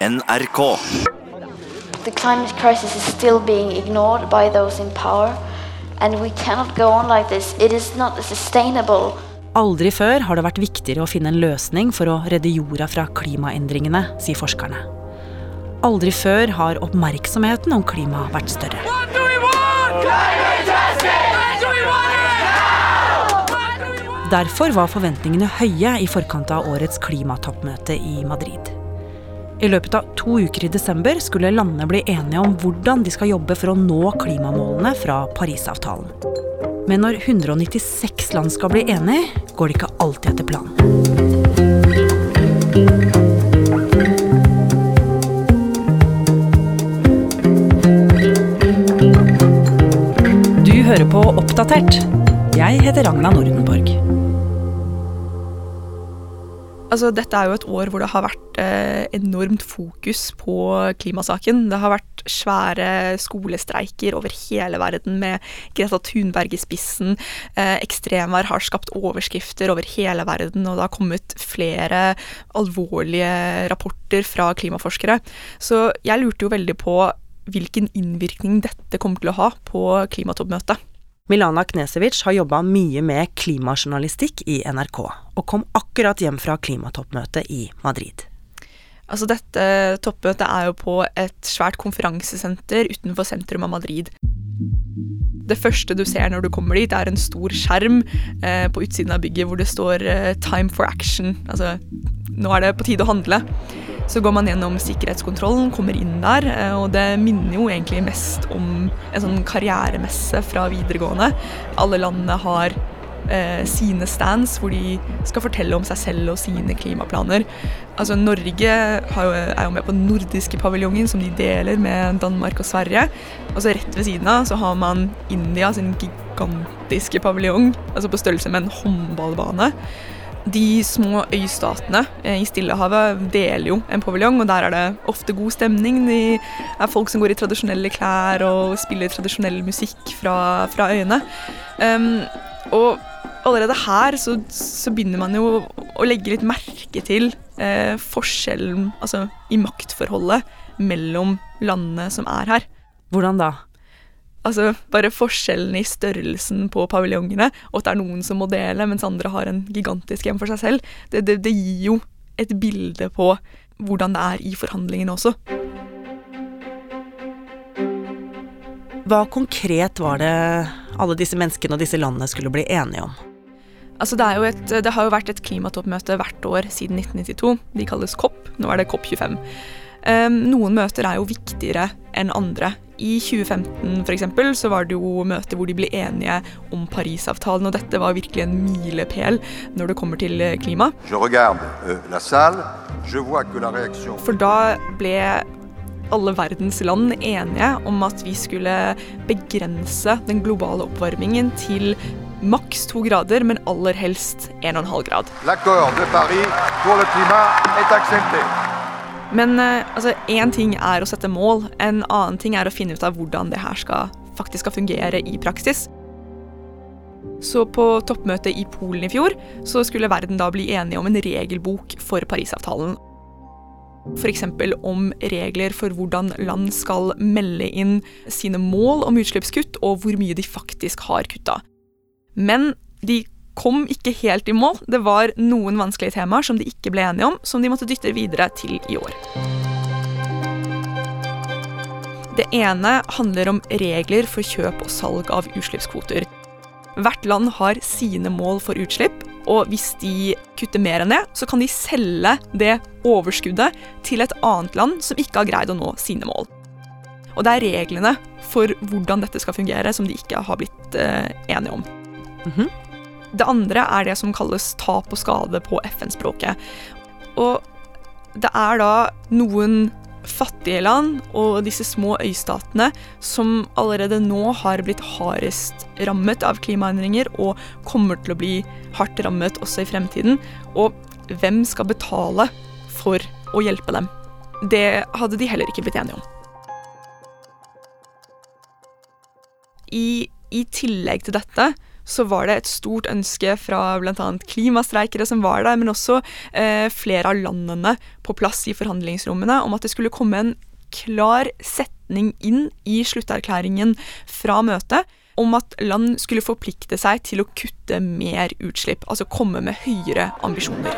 NRK. The climate crisis is still being ignored by those in power, and we cannot go on like this. It is not sustainable. Aldri før har det vært viktigere å finne en løsning for å redde jorda fra klimaendringene, sier forskerne. Aldri før har oppmerksomheten om klima vært større. Derfor var forventningene høye i forkant av årets klimatoppmøte i Madrid. I løpet av to uker i desember skulle landene bli enige om hvordan de skal jobbe for å nå klimamålene fra Parisavtalen. Men når 196 land skal bli enige, går det ikke alltid etter planen. Hører på Oppdatert. Jeg heter Ragna Nordenborg. Altså, dette er jo et år hvor det har vært eh, enormt fokus på klimasaken. Det har vært svære skolestreiker over hele verden med Greta Thunberg i spissen. Eh, ekstremvær har skapt overskrifter over hele verden, og det har kommet flere alvorlige rapporter fra klimaforskere. Så jeg lurte jo veldig på hvilken innvirkning dette kommer til å ha på klimatoppmøtet. Milana Knesevic har jobba mye med klimajournalistikk i NRK, og kom akkurat hjem fra klimatoppmøtet i Madrid. Altså Dette toppmøtet er jo på et svært konferansesenter utenfor sentrum av Madrid. Det første du ser når du kommer dit, er en stor skjerm eh, på utsiden av bygget hvor det står eh, 'Time for action'. Altså nå er det på tide å handle. Så går man gjennom sikkerhetskontrollen, kommer inn der, eh, og det minner jo egentlig mest om en sånn karrieremesse fra videregående. Alle landene har eh, sine stands hvor de skal fortelle om seg selv og sine klimaplaner. Altså Norge jo, er jo med på den nordiske paviljongen som de deler med Danmark og Sverige. Og så rett ved siden av så har man India sin gigantiske paviljong, altså på størrelse med en håndballbane. De små øystatene eh, i Stillehavet deler jo en paviljong, og der er det ofte god stemning. De er folk som går i tradisjonelle klær og spiller tradisjonell musikk fra, fra øyene. Um, og allerede her så, så, begynner man jo å legge litt merke til eh, forskjellen altså, i maktforholdet mellom landene som er her. Hvordan da? Altså bare forskjellen i størrelsen på paviljongene, og at det er noen som må dele, mens andre har en gigantisk hjem for seg selv, det, det, det gir jo et bilde på hvordan det er i forhandlingene også. Hva konkret var det alle disse menneskene og disse landene skulle bli enige om? Altså det, et, det, har jo vært et klimatoppmøte hvert år siden 1992. De kalles COP. Nå er det COP25. Um, noen møter er jo viktigere enn andre. I 2015 for eksempel, så var det jo møter hvor de ble enige om Parisavtalen, og dette var virkelig en milepæl når det kommer til eh, klima. Euh, for da ble alle verdens land enige om at vi skulle begrense den globale oppvarmingen til maks to grader, men aller helst 1,5 grad. Men én altså, ting er å sette mål, en annen ting er å finne ut av hvordan det her skal, faktisk skal fungere i praksis. Så på toppmøtet i Polen i fjor så skulle verden da bli enige om en regelbok for Parisavtalen. F.eks. om regler for hvordan land skal melde inn sine mål om utslippskutt, og hvor mye de faktisk har kutta. Men de kom ikke helt i mål. Det var noen vanskelige temaer som de ikke ble enige om, som de måtte dytte videre til i år. Det ene handler om regler for kjøp og salg av utslippskvoter. Hvert land har sine mål for utslipp, og hvis de kutter mer enn det, så kan de selge det overskuddet til et annet land som ikke har greid å nå sine mål. Og det er reglene for hvordan dette skal fungere, som de ikke har blitt eh, enige om. Mm -hmm. Det andre er det som kalles tap og skade på FN-språket. Og det er da noen fattige land og disse små øystatene som allerede nå har blitt hardest rammet av klimaendringer og kommer til å bli hardt rammet også i fremtiden. Og hvem skal betale for å hjelpe dem? Det hadde de heller ikke blitt enige om. I, i tillegg til dette så var det et stort ønske fra bl.a. klimastreikere som var der, men også eh, flere av landene på plass i forhandlingsrommene, om at det skulle komme en klar setning inn i slutterklæringen fra møtet om at land skulle forplikte seg til å kutte mer utslipp, altså komme med høyere ambisjoner.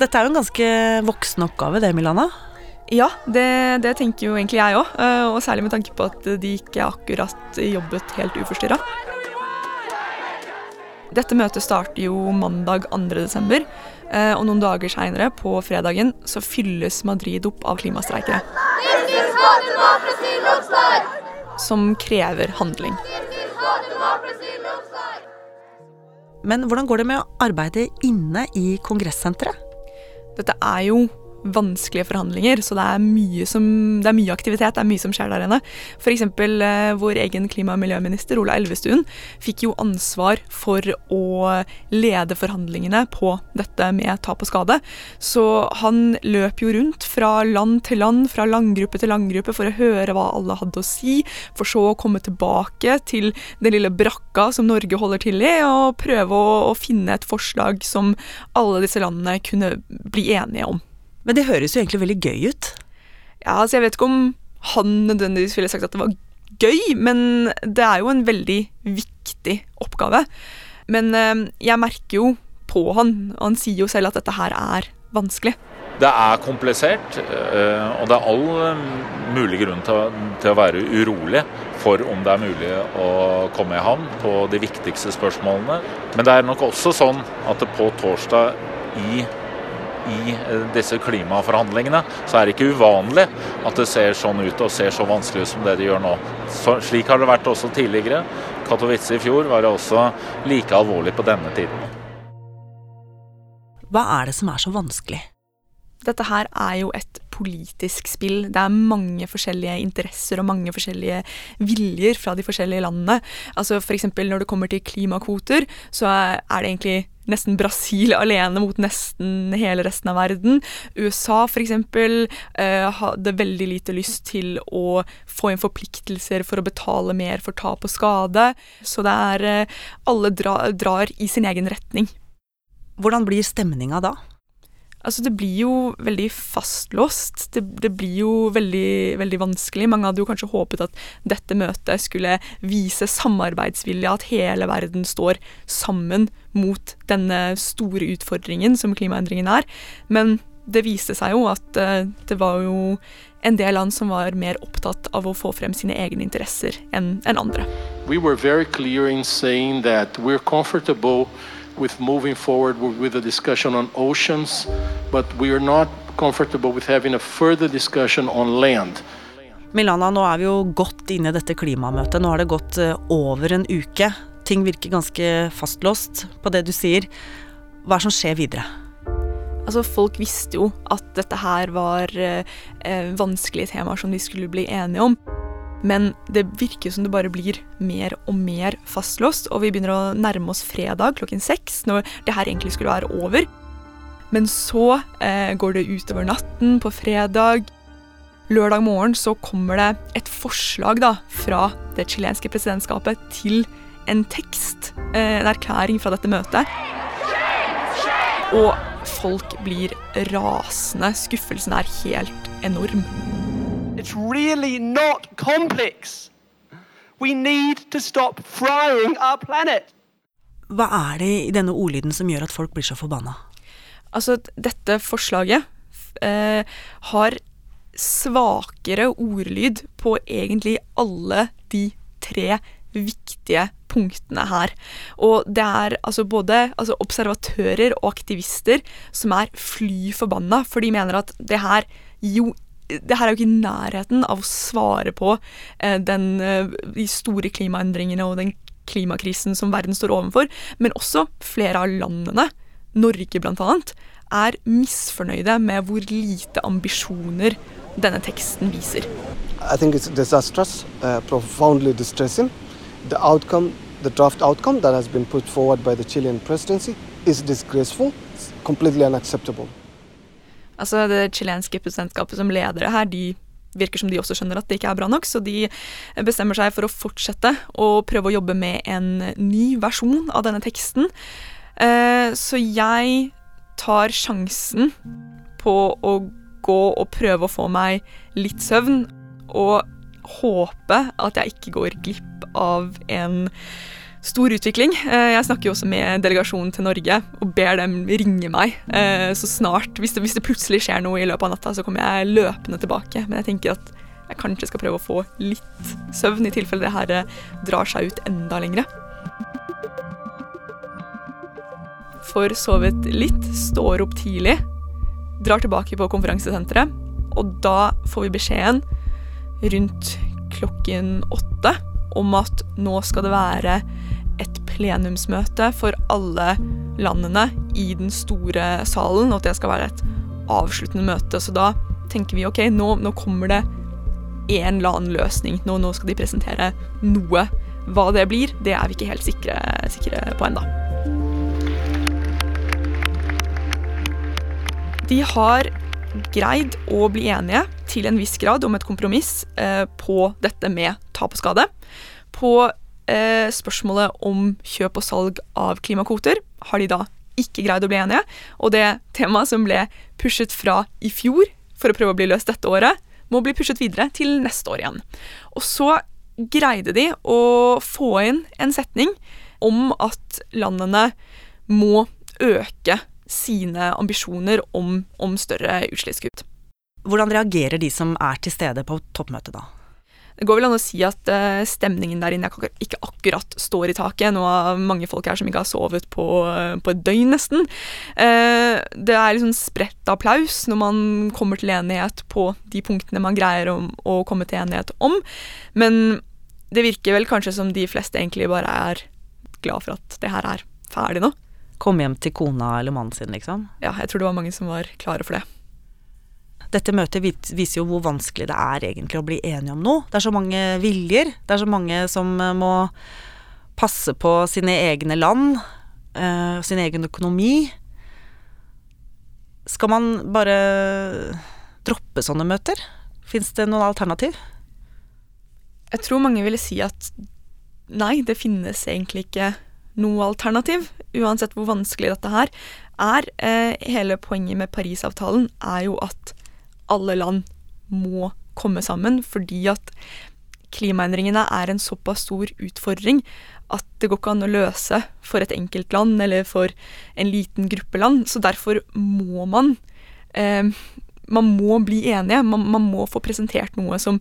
Dette er jo en ganske voksen oppgave, det, Milana? Ja, det, det tenker jo egentlig jeg òg. Eh, og særlig med tanke på at de ikke akkurat jobbet helt uforstyrra. Dette møtet starter jo mandag 2.12., eh, og noen dager seinere, på fredagen, så fylles Madrid opp av klimastreikere. Som krever handling. Men hvordan går det med å arbeide inne i kongressenteret? Dette er jo vanskelige forhandlinger, så det er mye, som, det er mye aktivitet, det er mye som skjer der inne. F.eks. Eh, vår egen klima- og miljøminister Ola Elvestuen fikk jo ansvar for å lede forhandlingene på dette med tap og skade. Så han løp jo rundt fra land til land, fra landgruppe til landgruppe, for å høre hva alle hadde å si, for så å komme tilbake til den lille brakka som Norge holder til i, og prøve å, å finne et forslag som alle disse landene kunne bli enige om. Men det høres jo egentlig veldig gøy ut. Ja, altså jeg vet ikke om han nødvendigvis ville sagt at det var gøy, men det er jo en veldig viktig oppgave. Men eh, jeg merker jo på han, og han sier jo selv at dette her er vanskelig. Det er komplisert, eh, og det er all eh, mulig grunn til, å være urolig for om det er mulig å komme i havn på de viktigste spørsmålene. Men det er nok også sånn at på torsdag i i eh, disse klimaforhandlingene, så er det ikke uvanlig at det ser sånn ut og ser så vanskelig ut som det det gjør nå. Så, slik har det vært også tidligere. Katowice i fjor var det også like alvorlig på denne tiden. Hva er det som er så vanskelig? Dette her er jo et politisk spill. Det er mange forskjellige interesser og mange forskjellige viljer fra de forskjellige landene. Altså F.eks. når det kommer til klimakvoter, så er det egentlig nesten Brasil alene mot nesten hele resten av verden. USA f.eks. Eh, hadde veldig lite lyst til å få inn forpliktelser for å betale mer for tap og skade. Så det er eh, Alle dra, drar i sin egen retning. Hvordan blir stemninga da? Altså, det blir jo veldig fastlåst. Det, det, blir jo veldig, veldig vanskelig. Mange hadde jo kanskje håpet at dette møtet skulle vise samarbeidsvilje, at hele verden står sammen mot denne store utfordringen som klimaendringen er. Men det viste seg jo at uh, det var jo en del land som var mer opptatt av å få frem sine egne interesser enn en andre. We were very clear in saying that we're comfortable with moving forward with a discussion on oceans, but we are not comfortable with having a further discussion on land. Milana, nå er vi jo godt inne i dette klimamøtet. Nå har det gått eh, over en uke. Ting virker ganske fastlåst på det du sier. Hva er det som skjer videre? Altså, Folk visste jo at dette her var eh, eh vanskelige temaer som de skulle bli enige om. Men det virker som det bare blir mer og mer fastlåst, og vi begynner å nærme oss fredag klokken seks, når det her egentlig skulle være over. Men så eh, går det utover natten på fredag. Lørdag morgen så kommer det et forslag da, fra det chilenske presidentskapet til en tekst, eh, en erklæring fra dette møtet. Og folk blir rasende. Skuffelsen er helt enorm. It's really not complex. We need to stop frying our planet. Hva er det i denne ordlyden som gjør at folk blir så forbanna? Altså, dette forslaget eh, har svakere ordlyd på egentlig alle de tre viktige punktene her. Og det er altså både altså observatører og aktivister som er fly forbanna, for de mener at det her jo det her er jo ikke i nærheten av å svare på eh, den, eh, de store klimaendringene og den klimakrisen som verden står overfor, men også flere av landene, Norge bl.a., er misfornøyde med hvor lite ambisjoner denne teksten viser. I think it's disastrous, uh, profoundly distressing. The outcome, the draft outcome that has been put forward by the Chilean presidency is disgraceful, completely unacceptable. Altså Det chilenske presidentskapet som leder det her, de virker som de også skjønner at det ikke er bra nok, så de bestemmer seg for å fortsette å prøve å jobbe med en ny versjon av denne teksten. Eh, så jeg tar sjansen på å gå og prøve å få meg litt søvn, og håpe at jeg ikke går glipp av en stor utvikling. Eh, jeg snakker jo også med delegasjonen til Norge og ber dem ringe meg eh, så snart. Hvis det, hvis det, plutselig skjer noe i løpet av natta, så kommer jeg løpende tilbake. Men jeg tenker at jeg kanskje skal prøve å få litt søvn, i tilfelle det her eh, drar seg ut enda lengre. Får sovet litt, står opp tidlig, drar tilbake på konferansesenteret, og da får vi beskjeden rundt klokken åtte om at nå skal det være et plenumsmøte for alle landene i den store salen, og at det skal være et avsluttende møte. Så da tenker vi ok, nå, nå kommer det en eller annen løsning. Nå, nå, skal de presentere noe. Hva det blir, det er vi ikke helt sikre, sikre på ennå. De har greid å bli enige til en viss grad om et kompromiss eh, på dette med tap og skade. På eh, spørsmålet om kjøp og salg av klimakvoter har de da ikke greid å bli enige. Og det temaet som ble pushet fra i fjor for å prøve å bli løst dette året, må bli pushet videre til neste år igjen. Og så greide de å få inn en setning om at landene må øke sine ambisjoner om, om større utslippskutt. Hvordan reagerer de som er til stede på toppmøtet da? Det går vel an å si at uh, stemningen der inne ikke akkurat står i taket. Nå er mange folk her som ikke har sovet på, på et døgn, nesten. Uh, det er liksom spredt applaus når man kommer til enighet på de punktene man greier om, å komme til enighet om. Men det virker vel kanskje som de fleste egentlig bare er glad for at det her er ferdig nå. Komme hjem til kona eller mannen sin, liksom? Ja, jeg tror det var mange som var klare for det. Dette møtet viser jo hvor vanskelig det er egentlig å bli enige om noe. Det er så mange viljer. Det er så mange som eh, må passe på sine egne land, uh, sin egen økonomi. Skal man bare droppe sånne møter? Fins det noen alternativ? Jeg tror mange ville si at nei, det finnes egentlig ikke noe alternativ. Uansett hvor vanskelig dette her er. Eh, hele poenget med Parisavtalen er jo at alle land må komme sammen, fordi at klimaendringene er en såpass stor utfordring at det går ikke an å løse for et enkelt land eller for en liten gruppe land. Så derfor må man eh, Man må bli enige. Man, man, må få presentert noe som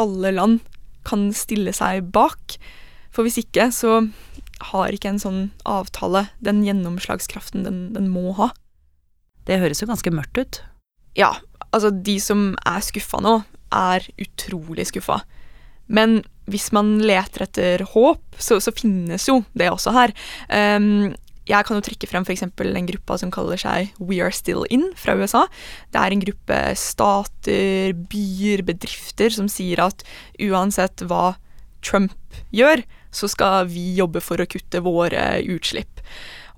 alle land kan stille seg bak. For hvis ikke, så har ikke en sånn avtale den gjennomslagskraften den, den må ha. Det høres jo ganske mørkt ut. Ja, Altså, de som er skuffa nå, er utrolig skuffa. Men hvis man leter etter håp, så, så finnes jo det også her. Um, jeg kan jo trekke frem f.eks. den gruppa som kaller seg We Are Still In fra USA. Det er en gruppe stater, byer, bedrifter som sier at uansett hva Trump gjør, så skal vi jobbe for å kutte våre utslipp.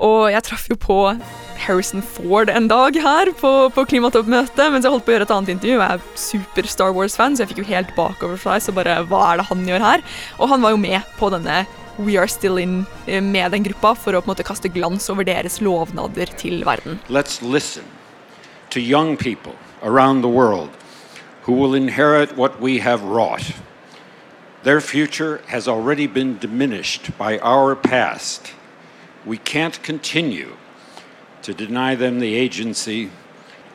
Og jeg traff jo på Harrison Ford en dag her på, på klimatoppmøtet mens jeg holdt på å gjøre et annet intervju. Jeg er super Star Wars-fan, så jeg fikk jo helt bakover seg. Så bare, hva er det han gjør her? Og han var jo med på denne We Are Still In eh, med den gruppa for å på en måte kaste glans over deres lovnader til verden. Let's listen to young people around the world who will inherit what we have wrought. Their future has already been diminished by our past. We can't continue to deny them the agency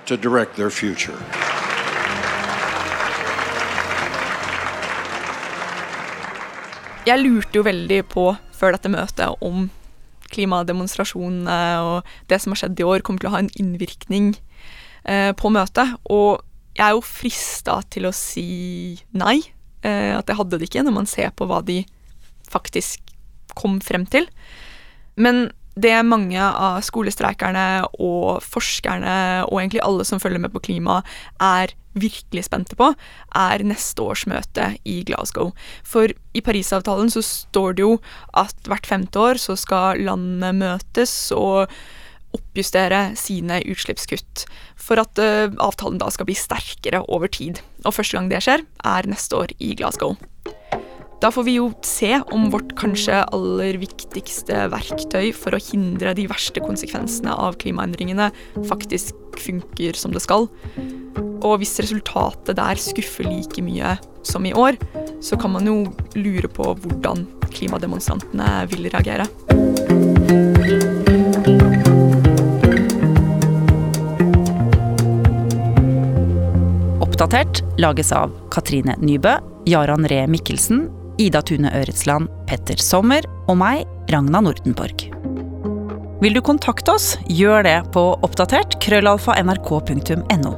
to direct their future. Jeg lurte jo veldig på før dette møtet om klimademonstrasjonene og det som har skjedd i år, kommer til å ha en innvirkning eh, på møtet. Og jeg er jo frista til å si nei, eh, at det hadde det ikke, når man ser på hva de faktisk kom frem til. Men det mange av skolestreikerne og forskerne og egentlig alle som følger med på klima, er virkelig spente på, er neste års møte i Glasgow. For i Parisavtalen så står det jo at hvert femte år så skal landene møtes og, oppjustere sine utslippskutt for at uh, avtalen da skal bli sterkere over tid. Og første gang det skjer, er neste år i Glasgow. Da får vi jo se om vårt kanskje aller viktigste verktøy for å hindre de verste konsekvensene av klimaendringene faktisk funker som det skal. Og hvis resultatet der skuffer like mye som i år, så kan man jo lure på hvordan klimademonstrantene vil reagere. Oppdatert lages av Katrine Nybø, Jaran Ree Mikkelsen, Ida Tune Øretsland, Petter Sommer og meg, Ragna Nordenborg. Vil du kontakte oss, gjør det på oppdatert krøllalfa nrk.no.